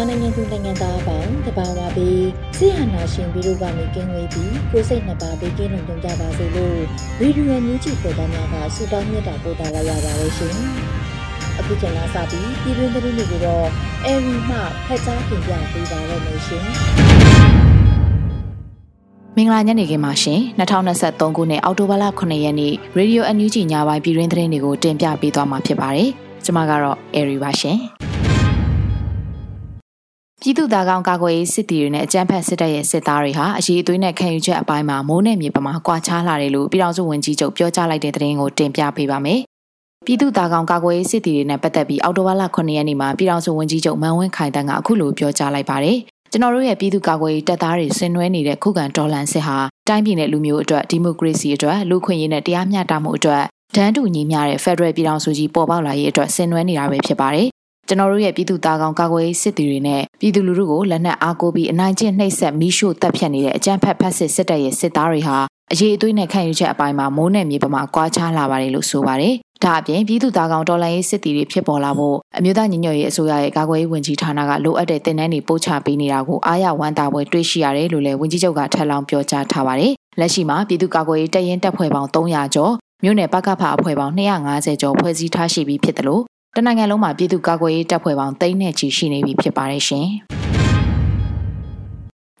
မြန်မာနိုင်ငံသူနိုင်ငံသားအပေါင်းတဘာဝပြီးဆရာနာရှင်ပြီးတို့ကနေကင်းဝေးပြီးကိုစိတ်နှစ်ပါးပြီးကင်းလုံခြုံကြပါစေလို့ဗီဒီယိုညူးကြည့်ပေါ်သားများကဆုတောင်းမြတ်တာပို့တာလိုက်ရပါတယ်ရှင်။အခုချိန်ကစပြီးပြည်တွင်းသတင်းတွေကိုတော့အေရီမှဖက်ကြားတင်ပြပေးပါရမရှင်။မင်္ဂလာညနေခင်းပါရှင်2023ခုနှစ်အောက်တိုဘာလ9ရက်နေ့ Radio NUG ညပိုင်းပြည်တွင်းသတင်းတွေကိုတင်ပြပေးသွားမှာဖြစ်ပါတယ်။ကျွန်မကတော့ Airy ပါရှင်။ ပြည်သူ့သားကောင်ကာကွယ်ရေးစစ်တီတွေနဲ့အကြမ်းဖက်စစ်တပ်ရဲ့စစ်သားတွေဟာအရေးအသွေးနဲ့ခံယူချက်အပိုင်းမှာမိုးနဲ့မြေပမာကွာခြားလာတယ်လို့ပြည်ထောင်စုဝန်ကြီးချုပ်ပြောကြားလိုက်တဲ့သတင်းကိုတင်ပြပေးပါမယ်။ပြည်သူ့သားကောင်ကာကွယ်ရေးစစ်တီတွေနဲ့ပတ်သက်ပြီးအောက်တိုဘာလ9ရက်နေ့မှာပြည်ထောင်စုဝန်ကြီးချုပ်မန်ဝင်းခိုင်တန်းကအခုလိုပြောကြားလိုက်ပါတယ်။ကျွန်တော်တို့ရဲ့ပြည်သူ့ကာကွယ်ရေးတပ်သားတွေဆင်နွှဲနေတဲ့ခုခံတော်လှန်စစ်ဟာတိုင်းပြည်နဲ့လူမျိုးအတွက်ဒီမိုကရေစီအတွက်လူခွင့်ရေးနဲ့တရားမျှတမှုအတွက်ဒန်းတူညီမျှတဲ့ Federal ပြည်ထောင်စုကြီးပေါ်ပေါက်လာရေးအတွက်ဆင်နွှဲနေတာပဲဖြစ်ပါတယ် ကျွန်တော်တို့ရဲ့ပြည်သူသားကောင်ကာကွယ်ရေးစစ်တီတွေနဲ့ပြည်သူလူထုကိုလက်နက်အားကိုးပြီးအနိုင်ကျင့်နှိပ်စက်မီးရှို့တပ်ဖြတ်နေတဲ့အကြမ်းဖက်ဖက်စစ်စစ်တပ်ရဲ့စစ်သားတွေဟာအရေးအသွေးနဲ့ခံယူချက်အပိုင်းမှာမိုးနဲ့မြေပမာကွာခြားလာပါတယ်လို့ဆိုပါတယ်။ဒါအပြင်ပြည်သူသားကောင်တော်လှန်ရေးစစ်တီတွေဖြစ်ပေါ်လာဖို့အမျိုးသားညီညွတ်ရေးအစိုးရရဲ့ကာကွယ်ရေးဝန်ကြီးဌာနကလိုအပ်တဲ့တင်နန်းတွေပို့ချပေးနေတာကိုအားရဝမ်းသာပွဲတွေ့ရှိရတယ်လို့လည်းဝန်ကြီးချုပ်ကထပ်လောင်းပြောကြားထားပါတယ်။လက်ရှိမှာပြည်သူ့ကာကွယ်ရေးတပ်ရင်းတပ်ဖွဲ့ပေါင်း300ကျော်မြို့နယ်ပကဖအဖွဲ့ပေါင်း250ကျော်ဖွဲ့စည်းထားရှိပြီးဖြစ်တယ်လို့ တနိုင်ငံလုံးမှာပြည်သူ့ကာကွယ်ရေးတပ်ဖွဲ့ပေါင်း3နဲ့ချီရှိနေပြီဖြစ်ပါတယ်ရှင်။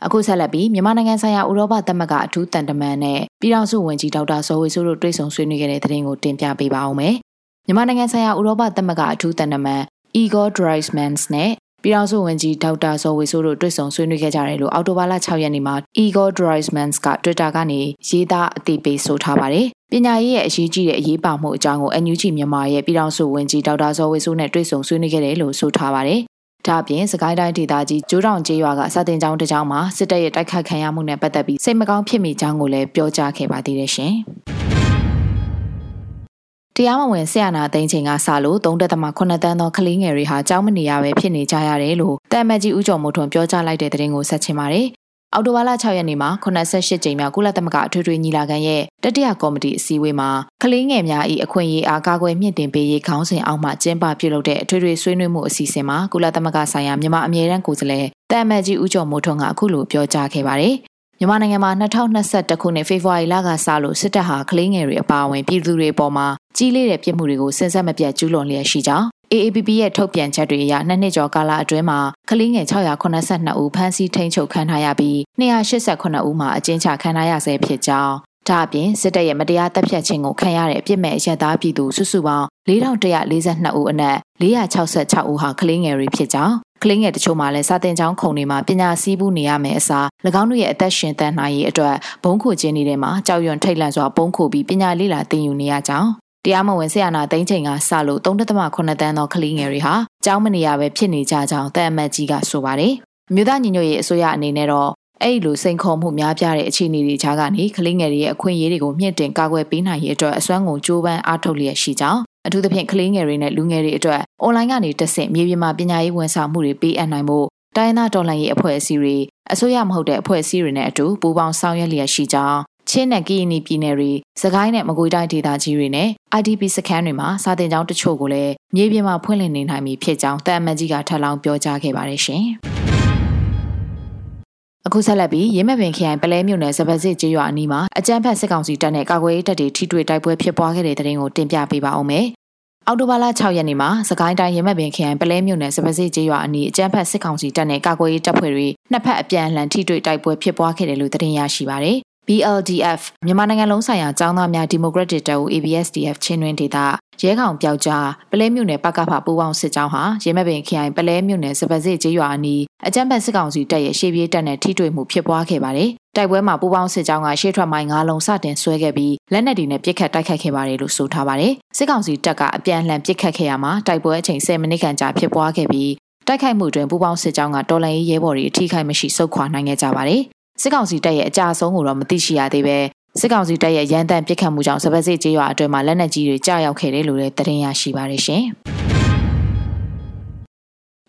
အခုဆက်လက်ပြီးမြန်မာနိုင်ငံဆိုင်ရာဥရောပသမဂ္ဂအထူးတန်တမန်နဲ့ပြည်ထောင်စုဝန်ကြီးဒေါက်တာဇော်ဝေဆိုးတို့တွေ့ဆုံဆွေးနွေးခဲ့တဲ့သတင်းကိုတင်ပြပေးပါဦးမယ်။မြန်မာနိုင်ငံဆိုင်ရာဥရောပသမဂ္ဂအထူးတန်တမန် Igor Dreismans နဲ့ပြည်ထောင်စုဝန်ကြီးဒေါက်တာဇော်ဝေဆိုးတို့တွေ့ဆုံဆွေးနွေးခဲ့ကြတယ်လို့အောက်တိုဘာလ6ရက်နေ့မှာ Igor Dreismans က Twitter ကနေရေးသားအသိပေးဆိုထားပါတယ်။ ပညာရေးရဲ့အရေးကြီးတဲ့အရေးပါမှုအကြောင်းကို NUG မြန်မာရဲ့ပြည်ထောင်စုဝန်ကြီးဒေါက်တာဇော်ဝေဆိုးနဲ့တွေ့ဆုံဆွေးနွေးခဲ့တယ်လို့ဆိုထားပါတယ်။ဒါ့အပြင်စကိုင်းတိုင်းဒေသကြီးကျိုးတောင်ကျေးရွာကစာတင်ကျောင်းတစ်ကျောင်းမှာစစ်တပ်ရဲ့တိုက်ခတ်ခံရမှုနဲ့ပတ်သက်ပြီးစိတ်မကောင်းဖြစ်မိကြောင်းကိုလည်းပြောကြားခဲ့ပါသေးတယ်ရှင်။တရားမဝင်ဆရာနာသိန်းချိန်ကစလို့3.8တန်းသောကလေးငယ်တွေဟာကြောင်းမနေရပဲဖြစ်နေကြရတယ်လို့တာမတ်ကြီးဦးကျော်မိုးထွန်းပြောကြားလိုက်တဲ့သတင်းကိုဆက်ချင်ပါတယ်။ အော်တိုဘာလ6ရက်နေ့မှာ88ကြိမ်မြောက်ကုလသမဂ္ဂအထွေထွေညီလာခံရဲ့တတိယကော်မတီအစည်းအဝေးမှာကလေးငယ်များ၏အခွင့်အရေးအားကာကွယ်မြင့်တင်ပေးရေးခေါင်းစဉ်အောက်မှကျင်းပပြုလုပ်တဲ့အထွေထွေဆွေးနွေးမှုအစီအစဉ်မှာကုလသမဂ္ဂဆိုင်ရာမြန်မာအမြဲတမ်းကိုယ်စားလှယ်တာမတ်ကြီးဦးကျော်မိုးထွန်းကအခုလိုပြောကြားခဲ့ပါတယ်။မြန်မာနိုင်ငံမှာ2021ခုနှစ်ဖေဖော်ဝါရီလကစလို့စစ်တပ်ဟာကလေးငယ်တွေအပါအဝင်ပြည်သူတွေပေါ်မှာကြီးလေးတဲ့ပြစ်မှုတွေကိုစဉ်ဆက်မပြတ်ကျူးလွန်လျက်ရှိကြောင်း AAPP ရဲ့ထုတ်ပြန်ချက်တွေအရနှစ်နှစ်ကျော်ကာလအတွင်းမှာကလေးငယ်682ဦးဖမ်းဆီးထိန်းချုပ်ခံထားရပြီး289ဦးမှာအကျဉ်းချခံထားရဆဲဖြစ်ကြောင်းဒါအပြင်စစ်တပ်ရဲ့မတရားတပ်ဖြတ်ခြင်းကိုခံရတဲ့အပြစ်မဲ့အရက်သားပြည်သူစုစုပေါင်း4142ဦးအနက်466ဦးဟာကလေးငယ်တွေဖြစ်ကြောင်းကလေးငယ်တချို့မှလည်းစာတင်ကျောင်းခုံတွေမှာပညာစည်းဘူးနေရမယ်အစား၎င်းတို့ရဲ့အသက်ရှင်သန်နိုင်ရေးအတွက်ဘုံခိုခြင်းနေတဲ့မှာကြောက်ရွံ့ထိတ်လန့်စွာဘုံခိုပြီးပညာလေ့လာသင်ယူနေရကြောင်း တရားမဝင်ဆရာနာသိန်းချိန်ကစလို့3.8တန်းသောကလေးငယ်တွေဟာကျောင်းမနေရပဲဖြစ်နေကြကြောင်းတန်အမတ်ကြီးကဆိုပါတယ်။မြို့သားညီညွတ်ရေးအစိုးရအနေနဲ့တော့အဲ့လိုစိန်ခေါ်မှုများပြားတဲ့အခြေအနေတွေကြားကနေကလေးငယ်တွေရဲ့အခွင့်အရေးတွေကိုမြင့်တင်ကာကွယ်ပေးနိုင်ရေးအတွက်အစွမ်းကုန်ကြိုးပမ်းအားထုတ်လျက်ရှိကြောင်းအထူးသဖြင့်ကလေးငယ်တွေနဲ့လူငယ်တွေအတွက်အွန်လိုင်းကနေတက်ဆင့်မြေပြင်မှာပညာရေးဝန်ဆောင်မှုတွေပေးအပ်နိုင်ဖို့တိုင်းသားတော်လှန်ရေးအဖွဲ့အစည်းတွေအစိုးရမဟုတ်တဲ့အဖွဲ့အစည်းတွေနဲ့အတူပူးပေါင်းဆောင်ရွက်လျက်ရှိကြောင်း ချင်းနဲ့ကီယနီပြည်နယ်တွေစကိုင်းနဲ့မကွေးတိုင်းဒေသကြီးတွေနဲ့ IDP စခန်းတွေမှာစာတင်ကျောင်းတချို့ကိုလည်းမြေပြင်မှာဖွင့်လှစ်နေနိုင်ပြီဖြစ်ကြောင်းတာအမတ်ကြီးကထပ်လောင်းပြောကြားခဲ့ပါတယ်ရှင်။အခုဆက်လက်ပြီးရင်းမပင်ခရိုင်ပလဲမြို့နယ်စပစစ်ကျေးရွာအနီးမှာအကြမ်းဖက်စစ်ကောင်စီတပ်နဲ့ကာကွယ်ရေးတပ်တွေထိတွေ့တိုက်ပွဲဖြစ်ပွားခဲ့တဲ့တဲ့ရင်ကိုတင်ပြပေးပါအောင်မယ်အော်တိုဘာလ6ရက်နေ့မှာစကိုင်းတိုင်းရမက်ပင်ခရိုင်ပလဲမြို့နယ်စပစီကျေးရွာအနီးအကြမ်းဖက်စစ်ကောင်စီတပ်နဲ့ကာကွယ်ရေးတပ်ဖွဲ့တွေနှစ်ဖက်အပြန်အလှန်ထိတွေ့တိုက်ပွဲဖြစ်ပွားခဲ့တယ်လို့သတင်းရရှိပါရယ် BLDF မြန်မာနိုင်ငံလုံးဆိုင်ရာចောင်းသားများဒီမိုကရက်တစ်တပ်ဦး ABSDF ချင်းတွင်ဒေသရဲကောင်ပျောက်ကြားပလဲမြို့နယ်ပကဖပူပေါင်းစစ်ကြောင်းဟာရဲမပင်ခရိုင်ပလဲမြို့နယ်စပစစ်ကျေးရွာအနီးအကြမ်းဖက်စစ်ကောင်စီတပ်ရဲ့ရှေ့ပြေးတပ်နဲ့ထိတွေ့မှုဖြစ်ပွားခဲ့ပါတယ်။တိုက်ပွဲမှာပူပေါင်းစစ်ကြောင်းကရှေ့ထွက်မိုင်း၅လုံးစတင်ဆွဲခဲ့ပြီးလက်နက်တွေနဲ့ပစ်ခတ်တိုက်ခိုက်ခဲ့ပါတယ်လို့ဆိုထားပါတယ်။စစ်ကောင်စီတပ်ကအပြန်အလှန်ပစ်ခတ်ခဲ့ရမှာတိုက်ပွဲအချိန်10မိနစ်ခန့်ကြာဖြစ်ပွားခဲ့ပြီးတိုက်ခိုက်မှုတွင်ပူပေါင်းစစ်ကြောင်းကတော်လန်ရေးရဲဘော်တွေအထိခိုက်မရှိဆုတ်ခွာနိုင်ခဲ့ကြပါတယ်။ စစ်ကောင်စီတပ်ရဲ့အကြအဆုံးကိုတော့မသိရှိရသေးပဲစစ်ကောင်စီတပ်ရဲ့ရန်တမ်းပစ်ခတ်မှုကြောင့်စပက်စစ်ကျေးရွာအတွင်းမှာလက်နက်ကြီးတွေကြားရောက်ခဲ့တယ်လို့လည်းသတင်းရရှိပါတယ်ရှင်။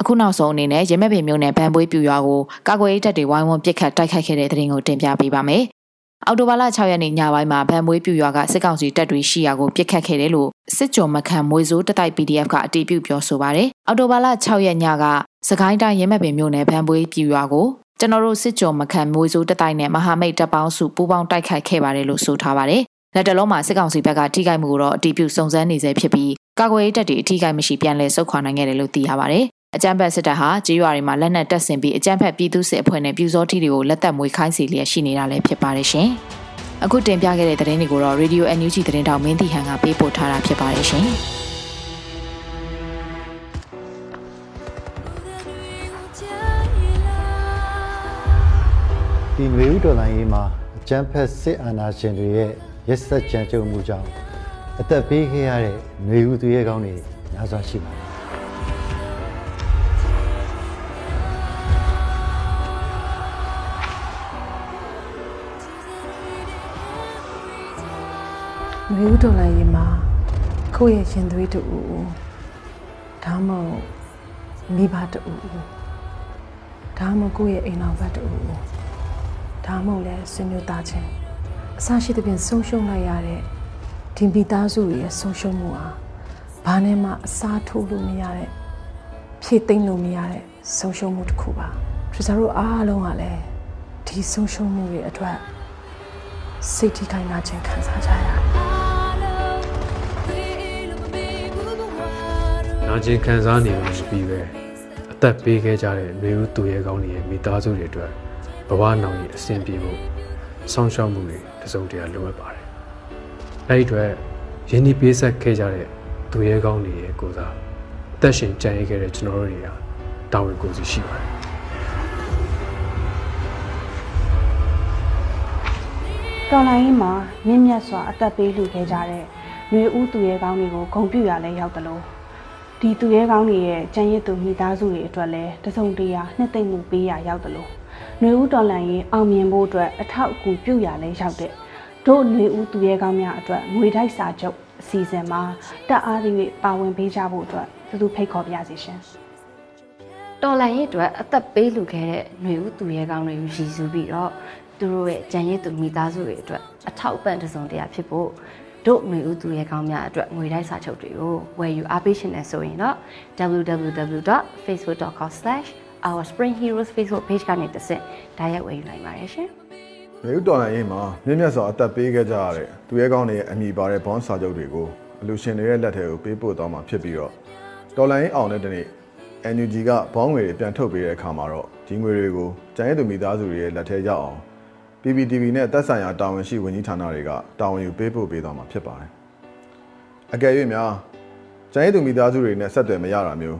အခုနောက်ဆုံးအနေနဲ့ရမက်ပင်မြို့နယ်ဗန်ပွေးပြူရွာကိုကာကွယ်ရေးတပ်တွေဝိုင်းဝန်းပစ်ခတ်တိုက်ခိုက်ခဲ့တဲ့သတင်းကိုတင်ပြပေးပါမယ်။အော်တိုဘာလ6ရက်နေ့ညပိုင်းမှာဗန်မွေးပြူရွာကစစ်ကောင်စီတပ်တွေရှိရာကိုပစ်ခတ်ခဲ့တယ်လို့စစ်ကြောမခန့်မွေစိုးတတိုက် PDF ကအတည်ပြုပြောဆိုပါရယ်။အော်တိုဘာလ6ရက်ညကစကိုင်းတိုင်းရမက်ပင်မြို့နယ်ဗန်ပွေးပြူရွာကို ကျွန်တော်တို့စစ်ကြောမခန့်မွေစိုးတတိုက်နဲ့မဟာမိတ်တပ်ပေါင်းစုပူးပေါင်းတိုက်ခိုက်ခဲ့ပါတယ်လို့ဆိုထားပါတယ်။လက်တလုံးမှာစစ်ကောင်စီဘက်ကထိခိုက်မှုကိုတော့အတည်ပြုစုံစမ်းနေဆဲဖြစ်ပြီးကာကွယ်ရေးတပ်တွေအထိခိုက်မရှိပြန်လည်ဆုတ်ခွာနိုင်ခဲ့တယ်လို့သိရပါတယ်။အကြမ်းဖက်စစ်တပ်ဟာကြေးရွာတွေမှာလက်နက်တပ်ဆင်ပြီးအကြမ်းဖက်ပြည်သူစစ်အဖွဲ့နဲ့ပြူစောထီတွေကိုလက်သက်မွေးခိုင်းစီလျက်ရှိနေတာလည်းဖြစ်ပါတယ်ရှင်။အခုတင်ပြခဲ့တဲ့သတင်းတွေကိုတော့ Radio NUG သတင်းတောင်မင်းတီဟန်ကပေးပို့ထားတာဖြစ်ပါတယ်ရှင်။ ဒီငွေဥဒေါ်လာရေးမှာအကြမ်းဖက်စစ်အာဏာရှင်တွေရဲ့ရက်စက်ကြမ်းကြုတ်မှုကြောင့်အသက်ပေးခဲ့ရတဲ့ငွေဥသူရဲကောင်းတွေများစွာရှိပါတယ်မေဦးတော်လိုက်ရင်မှာကိုယ့်ရဲ့ရှင်သွေးတူဦးဒါမှမဟုတ်မိဘတူဦးဒါမှမဟုတ်ကိုယ့်ရဲ့အိမ်တော်ဘက်တူဦး ဒါမှမဟုတ်လည်းဆွေမျိုးသားချင်းအစရှိသဖြင့်ဆုံးရှုံးလိုက်ရတဲ့ဒီမိသားစုတွေရဲ့ဆုံးရှုံးမှုဟာဘာနဲ့မှအစားထိုးလို့မရတဲ့ဖြည့်သိမ့်လို့မရတဲ့ဆုံးရှုံးမှုတစ်ခုပါထရီဆာတို့အားလုံးကလည်းဒီဆုံးရှုံးမှုတွေအတွက်စိတ်ထိခိုက်နာခြင်းခံစားကြရတယ်နာကျင်ခံစားနေလို့ရှိပြီးပဲအသက်ပေးခဲ့ကြတဲ့မျိုးဦးသူရဲကောင်းတွေရဲ့မိသားစုတွေအတွက် ဘဝနောင်ရဲ့အဆင်ပြေဖို့ဆောင်းရှောက်မှုတွေတစုံတရာလိုအပ်ပါတယ်။အဲဒီအတွက်ရင်းနှီးပေးဆက်ခဲ့ကြတဲ့သူရဲကောင်းတွေရဲ့ကိုစားအသက်ရှင်ကြံ့ရခဲ့တဲ့ကျွန်တော်တို့တွေကတာဝန်ကိုယ်စီရှိပါတယ်။တော်လိုင်းမှာမြင့်မြတ်စွာအသက်ပေးလူခဲ့ကြတဲ့ຫນွေဦးသူရဲကောင်းတွေကိုဂုံပြူရလဲရောက်တယ်လို့ဒီသူရဲကောင်းတွေရဲ့ကြံရစ်သူမိသားစုတွေအတွက်လည်းတစုံတရာနှစ်သိမ့်မှုပေးရရောက်တယ်လို့ နှွေဦးတော်လှန်ရေးအောင်မြင်ဖို့အတွက်အထောက်အကူပြုရလဲရောက်တဲ့တို့နှွေဦးသူရဲကောင်းများအတွက်ငွေတိုက်စာချုပ်အစီအစဉ်မှာတက်အားသည့်၍ပါဝင်ပေးကြဖို့အတွက်သူသူဖိတ်ခေါ်ပြစီရှင်တော်လှန်ရေးအတွက်အသက်ပေးလူခဲ့တဲ့နှွေဦးသူရဲကောင်းတွေကိုရည်စူးပြီးတော့သူတို့ရဲ့ကြံရည်သူမိသားစုတွေအတွက်အထောက်အပံ့တစုံတရာဖြစ်ဖို့တို့ငွေဦးသူရဲကောင်းများအတွက်ငွေတိုက်စာချုပ်တွေကိုဝယ်ယူအားပေးရှင်နေဆိုရင်တော့ www.facebook.com/ www.facebook.com/ourspringheroes Facebook page ကနေတစ်ဆင့်တိုက်ရိုက်ဝယ်ယူနိုင်ပါတယ်ရှင်။မြေဥတော်လိုင်းရေးမှာမြင့်မြတ်စွာအသက်ပေးခဲ့ကြရတဲ့သူရဲကောင်းတွေရဲ့အမိပါတဲ့ဘွန်စာချုပ်တွေကိုအလူရှင်တွေရဲ့လက်ထဲကိုပေးပို့သွားမှာဖြစ်ပြီးတော့တော်လိုင်းရေးအောင်တဲ့တနေ့ NUG ကဘောင်းငွေတွေပြန်ထုတ်ပေးတဲ့အခါမှာတော့ဒီငွေတွေကိုကျန်ရည်သူမိသားစုတွေရဲ့လက်ထဲရောက်အောင် PPTV နဲ့သက်ဆိုင်ရာတာဝန်ရှိဝန်ကြီးဌာနတွေကတာဝန်ယူပေးပို့ပေးသွားမှာဖြစ်ပါတယ်။အကယ်၍များကျန်ရည်သူမိသားစုတွေနဲ့ဆက်သွယ်မရတာမျိုး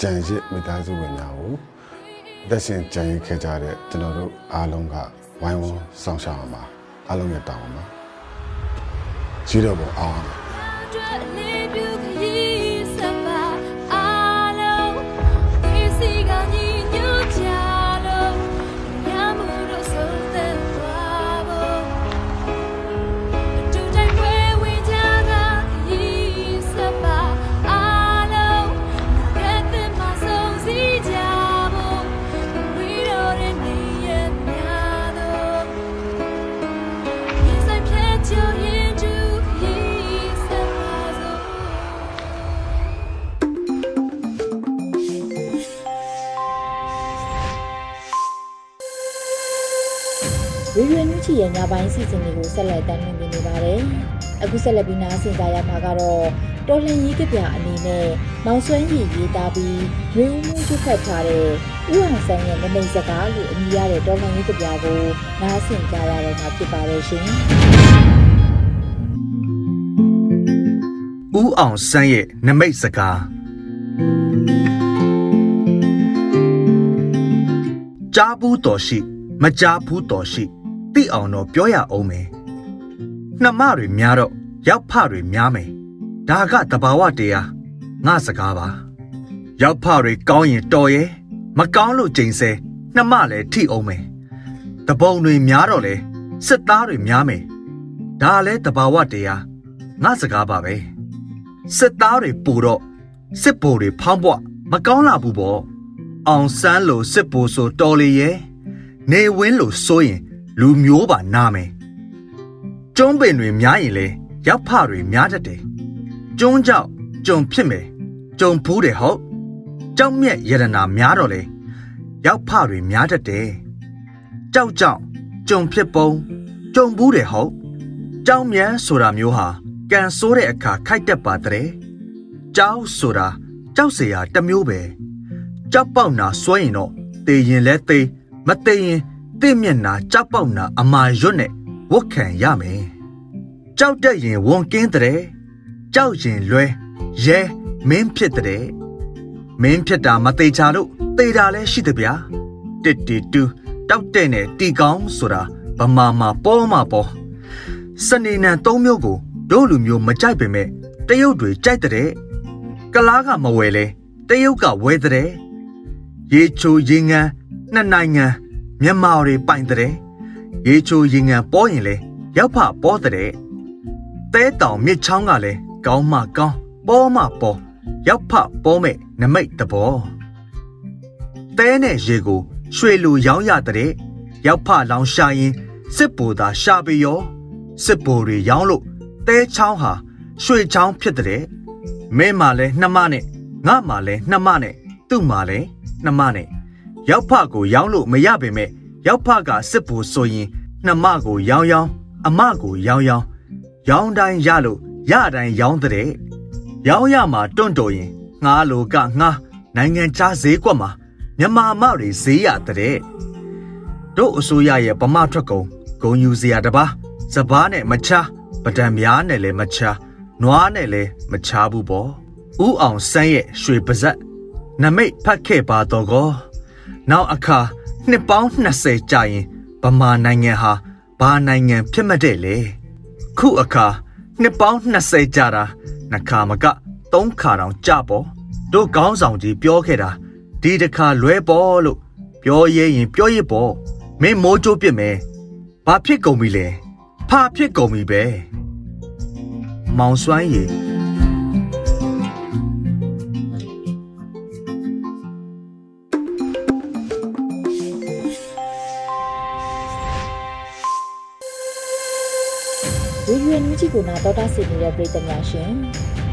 ကြံရစ်မိသားစုဝင်များကိုသက်ရှင်ကြံရစ်ခဲ့ကြတဲ့ကျွန်တော်တို့အားလုံးကဝိုင်းဝန်းဆောင်ရှောက်အောင်ပါအားလုံးရဲ့တောင်းပါမှာကြီးတော့ပေါ်အောင်ပါ ရေရွယ်နှူးချီရဲ့ညပိုင်းစီစဉ်တွေကိုဆက်လက်တင်ပြနေပါတယ်။အခုဆက်လက်ပြီးနားဆင်ကြရမှာကတော့တော်လှန်ရေးကပြအနေနဲ့မောင်ဆွမ်းရည်ရေးသားပြီးရေဦးမှုထုတ်ဖတ်ထားတဲ့ဥအောင်ဆန်းရဲ့နမိတ်စကားလို့အမည်ရတဲ့တော်လှန်ရေးကပြကိုနားဆင်ကြရတော့မှာဖြစ်ပါတယ်ရှင်။ဦးအောင်ဆန်းရဲ့နမိတ်စကားကြားဘူးတော်ရှိ မကြားဘူးတော်ရှိ သိအောင်တော့ပြောရအောင်မယ်နှမတွေများတော့ရောက်ဖတွေများမယ်ဒါကတဘာဝတရားငါစကားပါရောက်ဖတွေကောင်းရင်တော်ရဲ့မကောင်းလို့ချိန်ဆဲနှမလည်းထိအောင်မယ်တပုံတွေများတော့လေစစ်သားတွေများမယ်ဒါလည်းတဘာဝတရားငါစကားပါပဲစစ်သားတွေပူတော့စစ်ဘိုလ်တွေဖောင်းပွမကောင်းလာဘူးပေါ့အောင်ဆန်းလိုစစ်ဘိုလ်ဆိုတော်လေရဲ့နေဝင်းလိုဆိုရင် လူမျိုးပါနာမယ်ကျုံးပင်တွေများရင်လေရောက်ဖတွေများတတ်တယ်ကျုံးကြောက်ကြုံဖြစ်မယ်ကြုံဖူးတယ်ဟုတ်ကြောက်မြက်ရတနာများတော့လေရောက်ဖတွေများတတ်တယ်ကြောက်ကြောက်ကြုံဖြစ်ပုံကြုံဘူးတယ်ဟုတ်ကြောက်မြတ်ဆိုတာမျိုးဟာကန်ဆိုးတဲ့အခါခိုက်တက်ပါတဲ့ကြောက်ဆိုတာကြောက်เสียတမျိုးပဲကြောက်ပေါက်နာစွဲရင်တော့တေရင်လဲတေမတေရင် တင့်မျက်နာကြောက်ပေါက်နာအမာရွတ်နဲ့ဝတ်ခံရမယ်ကြောက်တတ်ရင်ဝန်ကင်းတဲ့ကြောက်ရင်လွဲရဲမင်းဖြစ်တဲ့မင်းဖြစ်တာမသေးချာလို့သေတာလဲရှိတယ်ဗျာတစ်တီတူတောက်တဲ့နဲ့တီကောင်းဆိုတာဗမာမှာပေါ်မှာပေါ်စနေနံ၃မျိုးကိုတို့လူမျိုးမကြိုက်ပေမဲ့တရုတ်တွေကြိုက်တဲ့ကလားကမဝယ်လဲတရုတ်ကဝဲတဲ့ရေချိုရေငန်းနှစ်နိုင်ငံ မြန်မာတွေပိုင်တဲ့ရေချိုရေငန်းပေါ်ရင်လဲရောက်ဖပေါ်တဲ့တဲတောင်မြစ်ချောင်းကလည်းကောင်းမကောင်းပေါ်မပေါ်ရောက်ဖပေါ်မဲ့နမိတ်တဘောတဲနဲ့ရေကိုရွှေလူရောင်းရတဲ့ရောက်ဖလောင်ရှာရင်စစ်ဘူသာရှာပေရောစစ်ဘူတွေရောင်းလို့တဲချောင်းဟာရွှေချောင်းဖြစ်တဲ့မဲမာလဲနှမနဲ့ငါမာလဲနှမနဲ့သူ့မာလဲနှမနဲ့ ရောက်ဖကိုရောင်းလို့မရပေမဲ့ရောက်ဖကစစ်ဘူဆိုရင်နှမကိုရောင်းရောင်းအမကိုရောင်းရောင်းရောင်းတိုင်းရလို့ရတိုင်းရောင်းတဲ့ရောင်းရမှာတွန့်တော်ရင်ငှားလိုကငှားနိုင်ငံခြားဈေးကွက်မှာမြန်မာမတွေဈေးရတဲ့တို့အစိုးရရဲ့ဗမာထွက်ကုန်ဂုံယူစရာတပါးစပားနဲ့မချားပဒံများနဲ့လည်းမချားနွားနဲ့လည်းမချားဘူးပေါ့ဥအောင်ဆန်းရဲ့ရွှေပါဇက်နမိတ်ဖတ်ခဲ့ပါတော့ကော နောက်အခါနှစ်ပေါင်း20ကြာရင်ဗမာနိုင်ငံဟာဘာနိုင်ငံဖြစ်မတဲ့လေခုအခါနှစ်ပေါင်း20ကြာတာနှစ်ခါမကသုံးခါတောင်ကြပေါ့တို့ကောင်းဆောင်ကြီးပြောခဲ့တာဒီတခါလွဲပေါ်လို့ပြောရဲရင်ပြောရပေါ့မင်းမိုးကြိုးပြစ်မယ်ဘာဖြစ်ကုန်ပြီလဲဖာဖြစ်ကုန်ပြီပဲမောင်စွမ်းရည် ကိုနာတော်တာဆင်နေတဲ့ပြည်သူများရှင်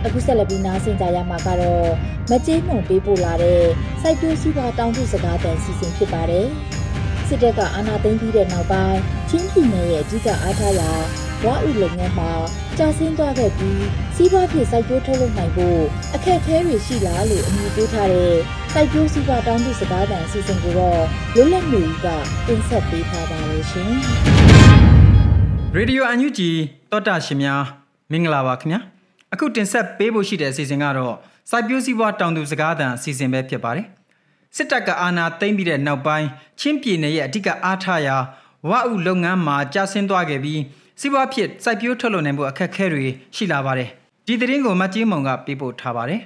အခုဆက်လက်ပြီးနားဆင်ကြရမှာကတော့မကြေးမုံပေးပို့လာတဲ့စိုက်ပျိုးစည်းပွားတောင်းတစကားတန်စီစဉ်ဖြစ်ပါတယ်စစ်တပ်ကအာဏာသိမ်းပြီးတဲ့နောက်ပိုင်းချင်းပြည်နယ်ရဲ့အကြီးအအားထားရာဝါဥလုပ်ငန်းမှာကြာဆင်းသွားခဲ့ပြီးစီးပွားဖြစ်စိုက်ပျိုးထုတ်လုပ်နိုင်ဖို့အခက်အခဲတွေရှိလားလို့အမည်ပေးထားတဲ့စိုက်ပျိုးစည်းပွားတောင်းတစကားတန်အစီအစဉ်ကိုတော့လွတ်လပ်နေကတင်ဆက်ပေးထားပါတယ်ရှင် ရေဒီယိုအန်ယူဂျီတောတာရှင်များမင်္ဂလာပါခင်ဗျာအခုတင်ဆက်ပေးဖို့ရှိတဲ့အစီအစဉ်ကတော့စိုက်ပျိုးစည်းပွားတောင်သူစကားသံအစီအစဉ်ပဲဖြစ်ပါတယ်စစ်တပ်ကအာဏာသိမ်းပြီးတဲ့နောက်ပိုင်းချင်းပြည်နယ်ရဲ့အဓိကအားထားရာဝအုလုပ်ငန်းမှာကြာဆင်းသွားခဲ့ပြီးစီးပွားဖြစ်စိုက်ပျိုးထုတ်လုပ်နိုင်မှုအခက်အခဲတွေရှိလာပါတယ်ဒီသတင်းကိုမတ်ကြီးမုံကပေးပို့ထားပါတယ်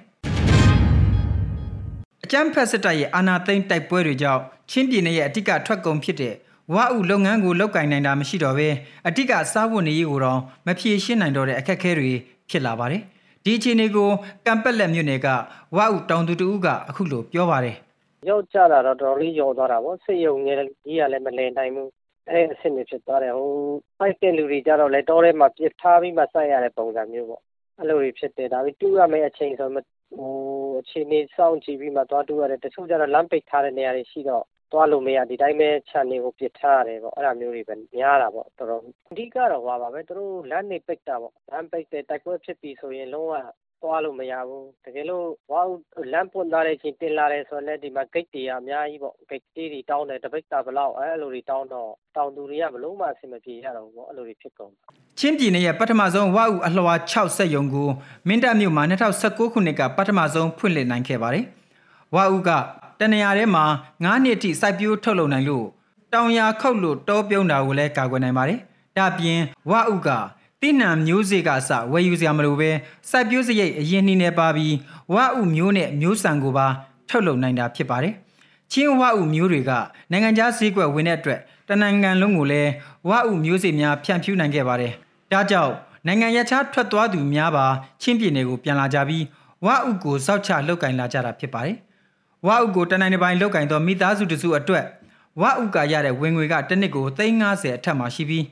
အကြမ်းဖက်စစ်တပ်ရဲ့အာဏာသိမ်းတိုက်ပွဲတွေကြောင့်ချင်းပြည်နယ်ရဲ့အဓိကထွက်ကုန်ဖြစ်တဲ့ ဝါဥလုပ်ငန်းကိုလုပ်ကင်နိုင်တာမရှိတော့ဘဲအတိကစားဝတ်နေရေးကိုတော့မဖြေရှင်းနိုင်တော့တဲ့အခက်အခဲတွေဖြစ်လာပါတယ်။ဒီအခြေအနေကိုကံပက်လက်မြို့နယ်ကဝါဥတောင်သူတူကအခုလိုပြောပါတယ်ရောက်ကြတာတော့တော်တော်လေးယောသွားတာပေါ့စိတ်ယုံနေကြီးကလည်းမလည်နိုင်ဘူးအဲ့အဆင့်တွေဖြစ်သွားတယ်ဟိုဖိုက်တဲ့လူတွေကြတော့လေတောထဲမှာပြစ်ထားပြီးမှစိုက်ရတဲ့ပုံစံမျိုးပေါ့အဲ့လိုတွေဖြစ်တယ်ဒါပြီးတူရမယ့်အချိန်ဆိုဟိုအခြေအနေစောင့်ကြည့်ပြီးမှသွားတူရတယ်တချို့ကြတော့လမ်းပိတ်ထားတဲ့နေရာတွေရှိတော့ သွားလို့မရဒီတိုင်းပဲခြံတွေကိုပစ်ထားရတယ်ပေါ့အဲ့ဒါမျိုးတွေပဲများတာပေါ့တော်တော်အဓိကတော့ဟွာပါပဲသူတို့လမ်းနေပိတ်တာပေါ့လမ်းပိတ်တယ်တိုက်ပွဲဖြစ်ပြီဆိုရင်လုံးဝသွားလို့မရဘူးတကယ်လို့ဝါလမ်းပွင့်သွားတဲ့အချိန်တင်လာတယ်ဆိုတော့လည်းဒီမှာဂိတ်တွေအများကြီးပေါ့ဂိတ်တွေတောင်းတယ်တပိတ်တာဘလောက်အဲ့လိုတွေတောင်းတော့တောင်သူတွေကဘလို့မှအဆင်မပြေရတော့ဘူးပေါ့အဲ့လိုတွေဖြစ်ကုန်ချင်းပြည်နယ်ရဲ့ပထမဆုံးဝါဥအလှော်6ဆက်ယုံကိုမင်းတပ်မြို့မှာ2019ခုနှစ်ကပထမဆုံးဖွင့်လှစ်နိုင်ခဲ့ပါတယ်။ဝါဥက တနေရာထဲမှာ9နှစ်အထိစိုက်ပျိုးထုတ်လုပ်နိုင်လို့တောင်ယာခုတ်လို့တောပြုံးတာကိုလည်းကာကွယ်နိုင်ပါတယ်။ဒါပြင်ဝါဥကတိနှံမျိုးစေ့ကအစဝယ်ယူစရာမလိုပဲစိုက်ပျိုးစရိတ်အရင်နှင်းနေပါပြီးဝါဥမျိုးနဲ့မျိုးဆန်ကိုပါထုတ်လုပ်နိုင်တာဖြစ်ပါတယ်။ချင်းဝါဥမျိုးတွေကနိုင်ငံခြားဈေးကွက်ဝင်တဲ့အတွက်တနိုင်ငံလုံးကိုလည်းဝါဥမျိုးစေ့များဖြန့်ဖြူးနိုင်ခဲ့ပါတယ်။ဒါကြောင့်နိုင်ငံရခြားထွက်သွားသူများပါချင်းပြည်နယ်ကိုပြန်လာကြပြီးဝါဥကိုစောက်ချလုတ်ကင်လာကြတာဖြစ်ပါတယ်။ ဝါဥကိုတနိုင်တစ်ပိုင်းလုတ်ကင်သောမိသားစုတစုအတွက်ဝါဥကရတဲ့ဝင်ငွေကတစ်နှစ်ကို350အထက်မှာရှိပြီး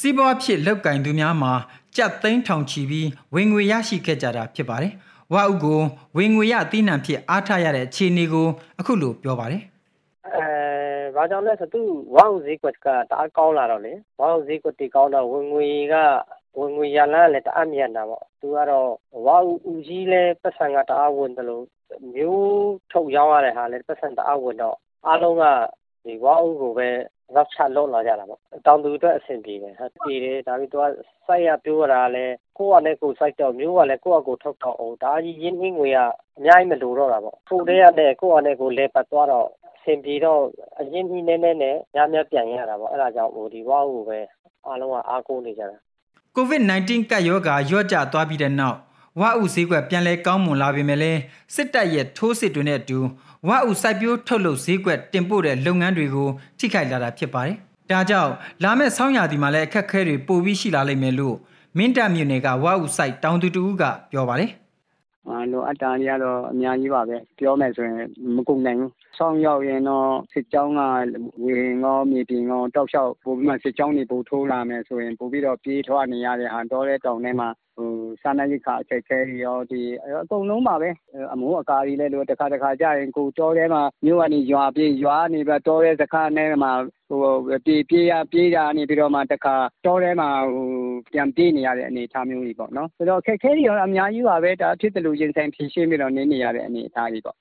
စီးပွားဖြစ်လောက်ကင်သူများမှာကြက်သိန်းထောင်ချီပြီးဝင်ငွေရရှိခဲ့ကြတာဖြစ်ပါတယ်။ဝါဥကိုဝင်ငွေရအသီးနှံဖြစ်အားထားရတဲ့အခြေအနေကိုအခုလိုပြောပါတယ်။အဲဘာကြောင့်လဲဆိုသူဝါဥဈေးကွက်ကတအားကောင်းလာတော့လေဝါဥဈေးကွက်တီကောင်းတော့ဝင်ငွေကဝင်ငွေရလန်းလည်းတအားမြန်တာပေါ့သူကတော့ဝါဥဦးကြီးလည်းပတ်စံကတအားဝင်တယ်လို့ မျိုးထုတ်ရောင်းရတဲ့ဟာလည်းပတ်စံတအားဝင်တော့ အားလုံးက ဒီဝါဥကိုပဲ နောက်ချလုံးလာကြတာပေါ့ တောင်သူအတွက် အဆင်ပြေတယ်ဟာပြေတယ် ဒါပြီးတော့စိုက်ရပြိုးရတာလဲကိုယ့်ကလည်းကိုယ်စိုက်တော့ မျိုးကလည်း ကိုယ့်အကိုထုတ်တော့အောင်ဒါကြီး ရင်းနှင်းငွေက အများကြီးမလိုတော့တာပေါ့ထိုတဲ့ရတဲ့ ကိုယ့်ကလည်းကိုယ်လဲပတ်သွားတော့ အဆင်ပြေတော့ အရင်ကြီးနည်းနည်းနဲ့ညများပြန်ရတာပေါ့ အဲ့ဒါကြောင့်ဟိုဒီဝါဟုပဲ အားလုံးက အားကိုးနေကြတာ COVID-19 ကပ်ရောဂါရော့ကျသွားပြီးတဲ့နောက် ဝါဥဈေးကွက်ပြန်လဲကောင်းမွန်လာပေမဲ့လည်းစစ်တပ်ရဲ့ထိုးစစ်တွေနဲ့အတူဝါဥစိုက်ပျိုးထုတ်လုပ်ဈေးကွက်တင်ပို့တဲ့လုပ်ငန်းတွေကိုထိခိုက်လာတာဖြစ်ပါတယ်။ဒါကြောင့်လာမယ့်ဆောင်းရာသီမှာလည်းအခက်အခဲတွေပိုပြီးရှိလာလိမ့်မယ်လို့မင်းတပ်မြို့နယ်ကဝါဥစိုက်တောင်သူတူကပြောပါတယ်။အာလိုအပ်တာတွေကတော့အများကြီးပါပဲပြောမယ်ဆိုရင်မကုန်နိုင်ဘူး။ ဆောင်းရောက်ရင်တော့စစ်ကြောင်းကဝေငောမြေပြင်ငောတောက်လျှောက်ပိုပြီးမှစစ်ကြောင်းတွေပိုထိုးလာမယ်ဆိုရင်ပိုပြီးတော့ပြေးထွားနေရတဲ့ဟာတော့တဲ့တောင်ထဲမှာဟိုစာနာရိတ်ခအခက်ခဲတွေရောဒီအကုန်လုံးပါပဲအမိုးအကာတွေလည်းလို့တခါတခါကြာရင်ကိုတောထဲမှာမြို့ကနေရွာပြေးရွာနေပြီးတောထဲစခန်းထဲမှာဟိုပြေးပြေးရပြေးရနေပြီးတော့မှတခါတောထဲမှာဟိုပြန်ပြေးနေရတဲ့အနေအထားမျိုးကြီးပေါ့နော်ဆိုတော့အခက်ခဲတွေရောအများကြီးပါပဲဒါဖြစ်တယ်လို့ရင်ဆိုင်ဖြေရှင်းပြီးတော့နေနေရတဲ့အနေအထားကြီးပေါ့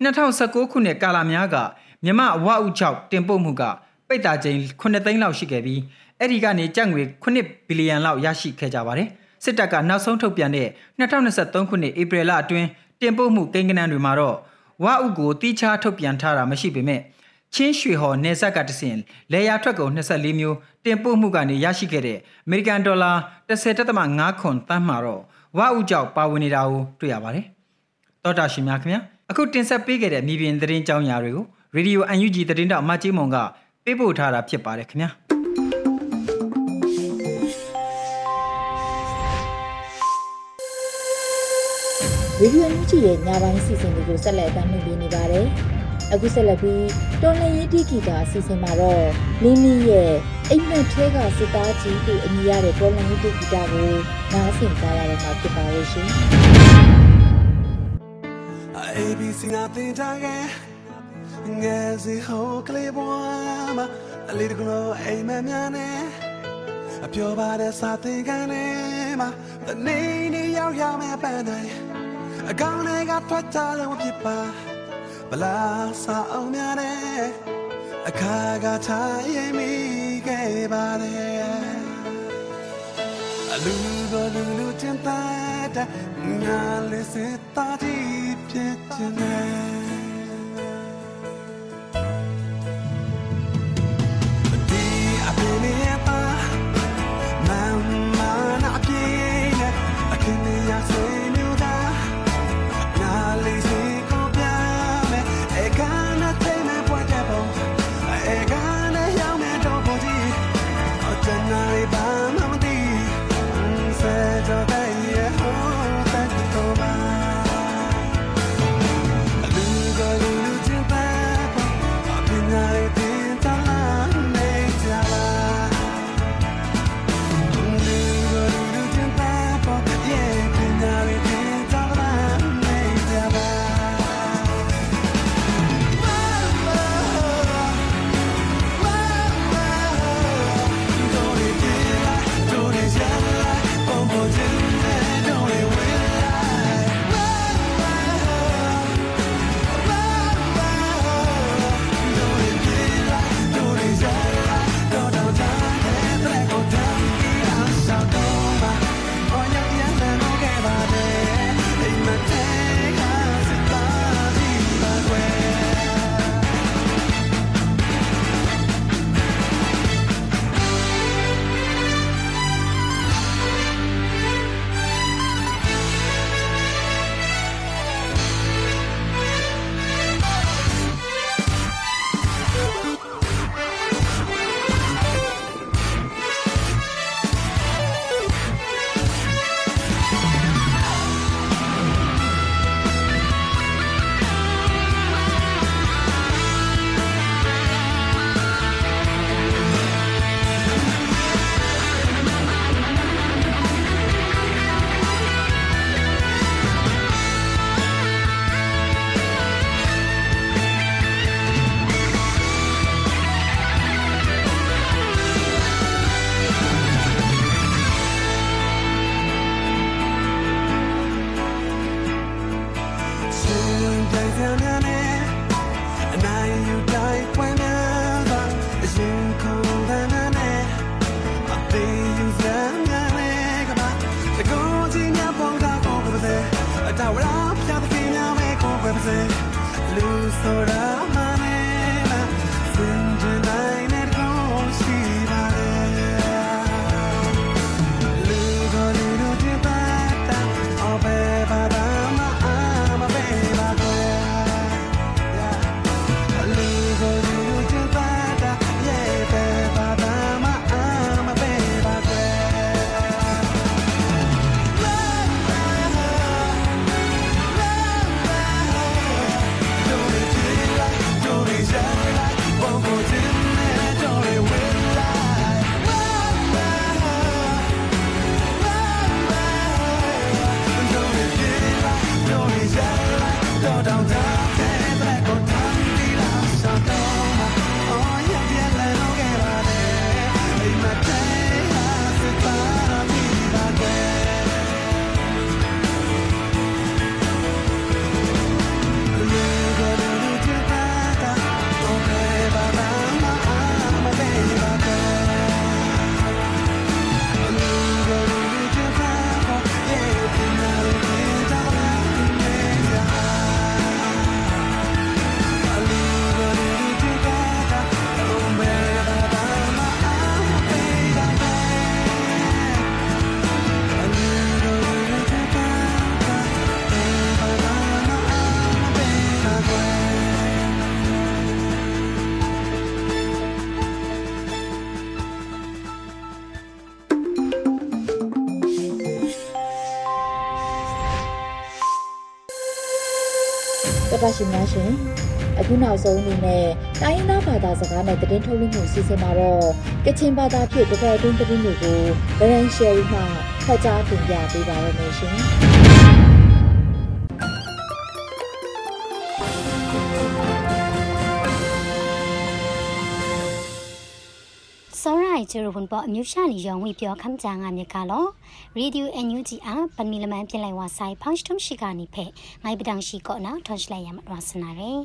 2019ခုနှစ်ကာလများကမြမအဝအုပ်6တင်ပို့မှုကပိတ်တာချိန်9သိန်းလောက်ရှိခဲ့ပြီးအဲ့ဒီကနေကြက်ငွေ9ဘီလီယံလောက်ရရှိခဲ့ကြပါတယ်။စစ်တပ်ကနောက်ဆုံးထုတ်ပြန်တဲ့2023ခုနှစ်ဧပြီလအတွင်းတင်ပို့မှုကိန်းဂဏန်းတွေမှာတော့ဝါဥကိုတီးခြားထုတ်ပြန်ထားတာမရှိပေမဲ့ချင်းရွှေဟော်နေဆက်ကတဆင်လေယာထွက်ကုန်24မျိုးတင်ပို့မှုကနေရရှိခဲ့တဲ့အမေရိကန်ဒေါ်လာ10.5ခွန်တန်းမှာတော့ဝါဥကြောက်ပါဝင်နေတာကိုတွေ့ရပါတယ်။တောတာရှင်များခင်ဗျာ အခုတင်ဆက်ပေးခဲ့တဲ့မြေပြင်သတင်းကြောင်းရာတွေကို Radio UNG သတင်းတောက်အမကြီးမုံကပေးပို့ထားတာဖြစ်ပါတယ်ခင်ဗျာ။ရေဒီယိုမြူချီရဲ့ညပိုင်းစီစဉ်တွေကိုဆက်လက်တင်ပြနေပါတယ်။အခုဆက်လက်ပြီးတော်လှန်ရေးတိဂီတာအစီအစဉ်မှာတော့လင်းလင်းရဲ့အိမ်မက်ထဲကစစ်သားကြီးကိုအမည်ရတဲ့တော်လှန်ရေးတိဂီတာကိုနားဆင်ကြရတော့မှာဖြစ်ပါရဲ့ရှင်။ ABC နာတင်တာရဲ့ငယ်စီဟိုကလေးဘွားမှာအလေးတကလို့အိမ်မက်များနဲ့အပြောပါတဲ့စာသင်ခန်းထဲမှာတနေနေရောက်ရမယ့်ပန်းတိုင်းအကောင်းတွေကထွက်ကြလို့ဖြစ်ပါဗလာစာအောင်များတဲ့အခါကထားရင်မိခဲ့ပါတယ် အလူတော်လူလူချင်းသားတာငါလေးစတာဒီပြည့်ချင်တယ်မမနာပြေနဲ့အခင်းရစေ င်များရှင်အခုနောက်ဆုံးအနေနဲ့တိုင်းရင်းသားဘာသာစကားနဲ့သတင်းထုတ်လွှင့်မှုစီစဉ်မှာတော့ကချင်ဘာသာဖြင့်တစ်ပတ်အတွင်းသတင်းတွေကိုဗရန်ရှယ်ရီမှဖတ်ကြားတင်ပြပေးပါရမရှင် စောရိုင်ချရဝန်ပေါ်အမျိုးရှာနေရောင်ဝေပြောခမ်းကြငါမြကလောရေဒီယိုအန်ယူဂျီအားပန်မီလမန်ပြင်လိုက်ဝါဆိုင်ဖောင်းထုံရှိကနေဖဲငိုင်ပဒံရှိကောနာထွန်ချလိုက်ရမှာဒဝစနာရယ်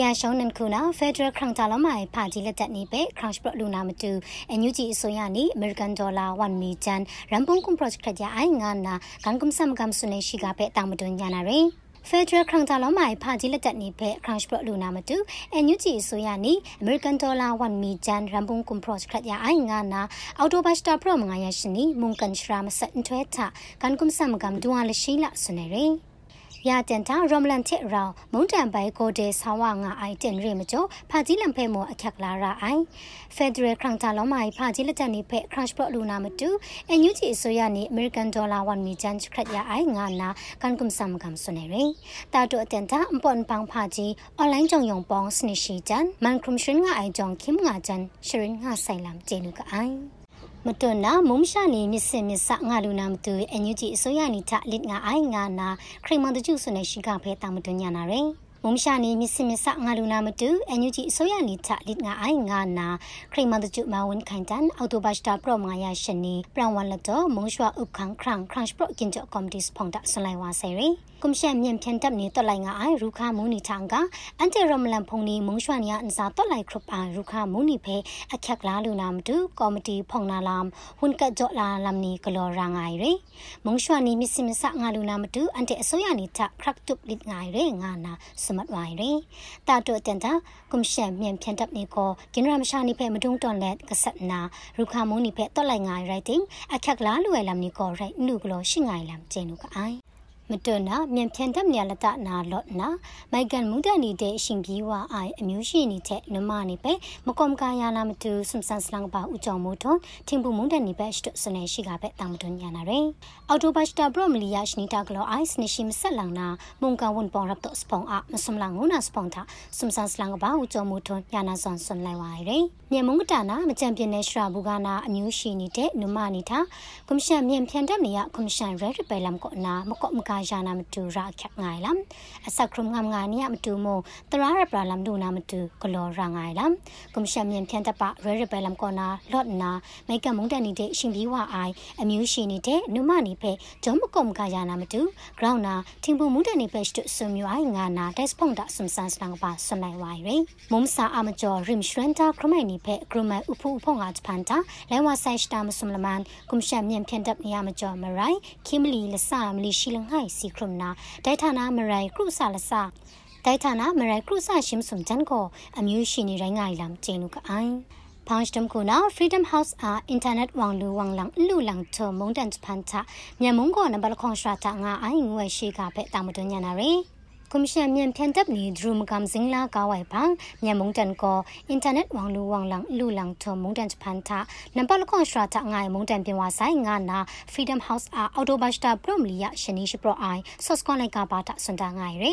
ရရှောင်းနန်ခုနာဖက်ဒရယ်ခရန့်တာလမိုင်ဖာကြီးလက်တက်နေပဲခရန့်ပရလူနာမတူအန်ယူဂျီအစိုးရနေအမေရိကန်ဒေါ်လာ1မီဂျန်ရမ်ပုံကွန်ပရော့ဂျက်ကြအိုင်ငါနာကန်ကွမ်ဆမ်ကမ်ဆုနေရှိကပဲတောင်မတွညာနာရယ် ဖက်ဒရယ်ခရန့်တာလောမိုင်ဖာကြီးလက်တက်နေဖက်ခရန့်ပရလူနာမတူအန်ယူဂျီအစိုးရနေအမေရိကန်ဒေါ်လာ1မီဂျန်ရမ်ပုံကွန်ပရော့ဂျက်ကြအိုင်ငါနာအော်တိုဘတ်စတာပရမငါရရှိနီမုန်ကန်ရှရာမဆတ်ထွဲတာကန်ကွမ်ဆမ်ကမ်ဒူဝါလ ရှိလာဆုနေရယ်ရတန်တာရမလန်တစ်ရောင်မုန်တန်ပိုင်ကိုဒေဆောင်းဝငါအိုင်တင်ရမကျော်ဖာကြီးလံဖဲမောအခက်လာရအိုင်ဖက်ဒရယ်ခရန့်တာလောမိုင်ဖာကြီးလက်တန်နေဖဲခရန့်ပရလူနာမတူအန်ယူဂျီအစိုးရနေအမေရိကန်ဒေါ်လာ1မီဂျန်ခရက်ရအိုင်ငါနာကန်ကွမ်ဆမ်ကမ်ဆွနေရတာတိုအတန်တာအပွန်ပန်းဖာကြီးအွန်လိုင်းကြောင်ယုံပေါင်းစနရှိဂျန်မန်ခရုမ်ရှင်ငါအိုင်ကြောင်ခိမ်ငါဂျန်ရှရင်ငါဆိုင်လမ်ဂျေနုကအိုင် မတွနာမုံရှာနေမြစ်စင်မြစ်စငါလူနာမတူအန်ယူဂျီအစိုးရနီထလစ်ငါအိုင်ငါနာခရိမန်တကျုဆွနေရှိကဖဲတာမတွညာနာရယ်မုံရှာနေမြစ်စင်မြစ်စငါလူနာမတူအန်ယူဂျီအစိုးရနီထလစ်ငါအိုင်ငါနာခရိမန်တကျုမဝန်ခိုင်တန်အော်တိုဘတ်စတာပရမငါရရှင်နီပရန်ဝန်လတော့မုံရွှာဥခန်းခရန့်ခရန့်ပရကင်ဂျောကွန်ဒီစ်ဖုန်တာဆလိုက်ဝါဆယ်ရီกุ ကွန်ရှက်မြင်ဖြန်တပ်နေတက်လိုက်ငါအိုင်ရူခါမူနီချန်ကအန်တီရမလန်ဖုန်နီမုံရွှန်ရအန်စာတက်လိုက်ခရပအိုင်ရူခါမူနီဖဲအခက်လာလူနာမတူကော်မတီဖုန်နာလမ်ဟွန်ကတ်ဂျော့လာလမ်နီကလော်ရာငိုင်ရေမုံရွှန်နီမစ်စမစငါလူနာမတူအန်တီအစိုးရနီချခရက်တုပ်လစ်ငိုင်ရေငါနာစမတ်ဝိုင်ရေတာတုတန်တာကွန်ရှက်မြင်ဖြန်တပ်နေကိုဂျင်ရမရှာနီဖဲမတုံတွန်လက်ကဆက်နာရူခါမူနီဖဲတက်လိုက်ငါရိုက်တင်အခက်လာလူရလမ်နီကိုရိုက်နုကလော်ရှိငိုင်လမ်ကျင်းနုကအိုင် မတွနာမြန်ဖြန်တတ်မြလတနာလော့နာမိုက်ကန်မူဒန်နီတဲ့အရှင်ပြီးဝအိုင်အမျိုးရှိနေတဲ့နမနေပဲမကွန်ကာယာနာမတူစမ်ဆန်စလန်ပါဦးကြောင့်မို့ထုံထင်ပူမုန်ဒန်နီဘက်ရှ်စနေရှိကပဲတာမတွညာနာရယ်အော်တိုဘတ်တာဘရမလီယာရှနီတာဂလောအိုင်စနရှိမဆက်လောင်နာမုန်ကန်ဝန်ပေါ်ရပ်တော့စပုံအမစမ်လန်ငုနာစပုံတာစမ်ဆန်စလန်ပါဦးကြောင့်မို့ထုံညာနာစွန်စွန်လိုက်ဝိုင်ရယ်မြန်မုန်တာနာမချန်ပြင်းနေရှရာဘူကနာအမျိုးရှိနေတဲ့နမနေတာကွန်ရှင်မြန်ဖြန်တတ်နေရကွန်ရှင်ရဲရီပယ်လမ်ကောနာမကော့မကာယာနာမတူရာခက်ငိုင်လမ်အစခရုံငမ်ငါနီယမတူမိုတရာရပရာလမ်ဒူနာမတူဂလောရာငိုင်လမ်ကွန်ရှမ်မြန်ဖြန်တပရဲရပလမ်ကောနာလော့နာမိကမုန်တန်နေတဲ့ရှင်ပြီးဝအိုင်အမျိုးရှိနေတဲ့နုမနီဖဲဂျုံမကုံကယာနာမတူဂရောင်းနာထင်ပူမုန်တန်နေဖဲစတုဆုမျိုးအိုင်ငါနာတက်စဖုန်တာဆွမ်ဆန်စလန်ပါဆွန်လိုက်ဝိုင်ရမုံစာအမကျော်ရင်ရှရန်တာခရမိုင်နီဖဲဂရမဥဖူဖုန်ငါချပန်တာလဲဝဆိုင်စတာမဆုမလမန်ကွန်ရှမ်မြန်ဖြန်တပ်နေရမကျော်မရိုင်ခိမလီလဆာမလီရှိလငိုင်စီခရမနာဒိုင်ဌာနာမရိုင်ကရုဆာလဆာဒိုင်ဌာနာမရိုင်ကရုဆာရှင်းစုံချန်ကိုအမျိုးရှိနေရိုင်းငိုင်လမ်ကျင်းလူကအိုင်ဖောင်းစတမ်ကိုနာ Freedom House အာ internet ဝမ်လူဝမ်လန်လူလန်ချမုန်တန်ဖန်ချမြန်မာမုံကောနဘလခွန်ရှရာတာငါအိုင်ငွေရှိ ကဖဲတာမတွညာနာရီကွန်ရှင်မြန်ဖြန်တပ်နီဒရူမကမ်စင်လာကာဝိုင်ပန်းမြန်မုန်တန်ကိုအင်တာနက်ဝမ်လူဝမ်လန်လူလန်ထုံမုန်တန်ဖန်တာနံပါတ်လခွန်ရှရာတာငိုင်မုန်တန်ပြင်ဝဆိုင်ငါနာ Freedom House အာအော်တိုဘတ်စတာပရမလီယရှနီရှိပရအိုင်ဆော့စကွန်လိုက်ကာပါတာစွန်တာငိုင်ရ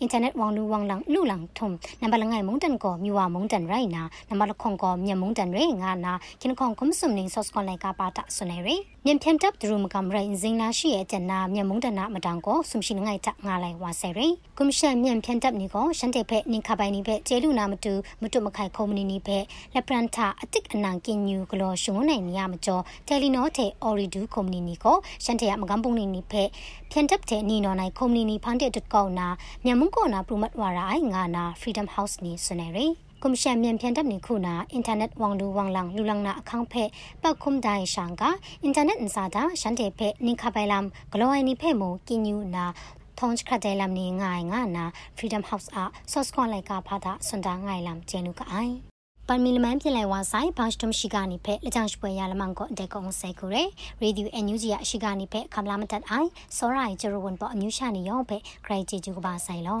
အင်တာနက်ဝမ်လူဝမ်လန်လူလန်ထုံနံပါတ်လငိုင်မုန်တန်ကိုမြူဝမုန်တန်ရိုင်နာနံပါတ်လခွန်ကိုမြန်မုန်တန်ရဲငါနာကင်ခွန်ကွန်ဆုမ်နင်းဆော့စကွန်လိုက်ကာပါတာစွန်နေရမြန်ဖြန်တပ်ဒရူမကမ်ရိုင်ဇင်းလာရှိရဲ့တနာမြန်မုန်တန်နာမတန်ကိုဆုမ်ရှိငိုင်တာငါလိုက်ဝါဆယ်ရကွန်ရှင်မြန်ဖြန်တပ်နီကိုရှန်တဲ့ဖက်နင်ခပိုင်နီဖက်ကျေလူနာမတူမတုမခိုင်ခုံမနီနီဖက်လက်ပရန်တာအတစ်အနံကင်ညူဂလောရှုံနိုင်နေရမကျော်တယ်လီနိုတဲ့အော်ရီဒူခုံမနီနီကိုရှန်တဲ့မကမ်ပုံနီနီဖက်ဖြန်တပ်တဲ့နီနော်နိုင်ခုံမနီနီဖန်တဲ့တက်ကောက်နာမြန်မုံကောနာပရမတ်ဝါရိုင်ငါနာ Freedom House နီစနေရီကွန်ရှင်မြန်ဖြန်တပ်နေခုနာအင်တာနက်ဝမ်လူဝမ်လန်လူလန်နာအခန်းဖက်ပတ်ခုမ်ဒိုင်ရှန်ကအင်တာနက်အန်စာတာရှန်တဲ့ဖက်နင်ခပိုင်လမ်ဂလောအိုင်နီဖက်မိုကင်ညူနာ ထုံးခရတဲ့လမ်နေငိုင်ငါနာ Freedom House အဆော့စကွန်လိုက်ကာဖာတာစွန်တာငိုင်လမ်ကျဲနုကအိုင်ပန်မီလမန်ပြလိုက်ဝါဆိုင်ဘောင်းစတုံရှိကနေဖက်လက်ချောင်းပွဲရလမန်ကိုအတက်ကုံဆဲကူရဲရေဒီယိုအန်ယူဂျီရရှိကနေဖက်ခမလာမတတ်အိုင်စောရိုင်ဂျရဝန်ပေါ်အမျိုးရှာနေရောဖက်ဂရိတ်ဂျီဂျူကပါဆိုင်လော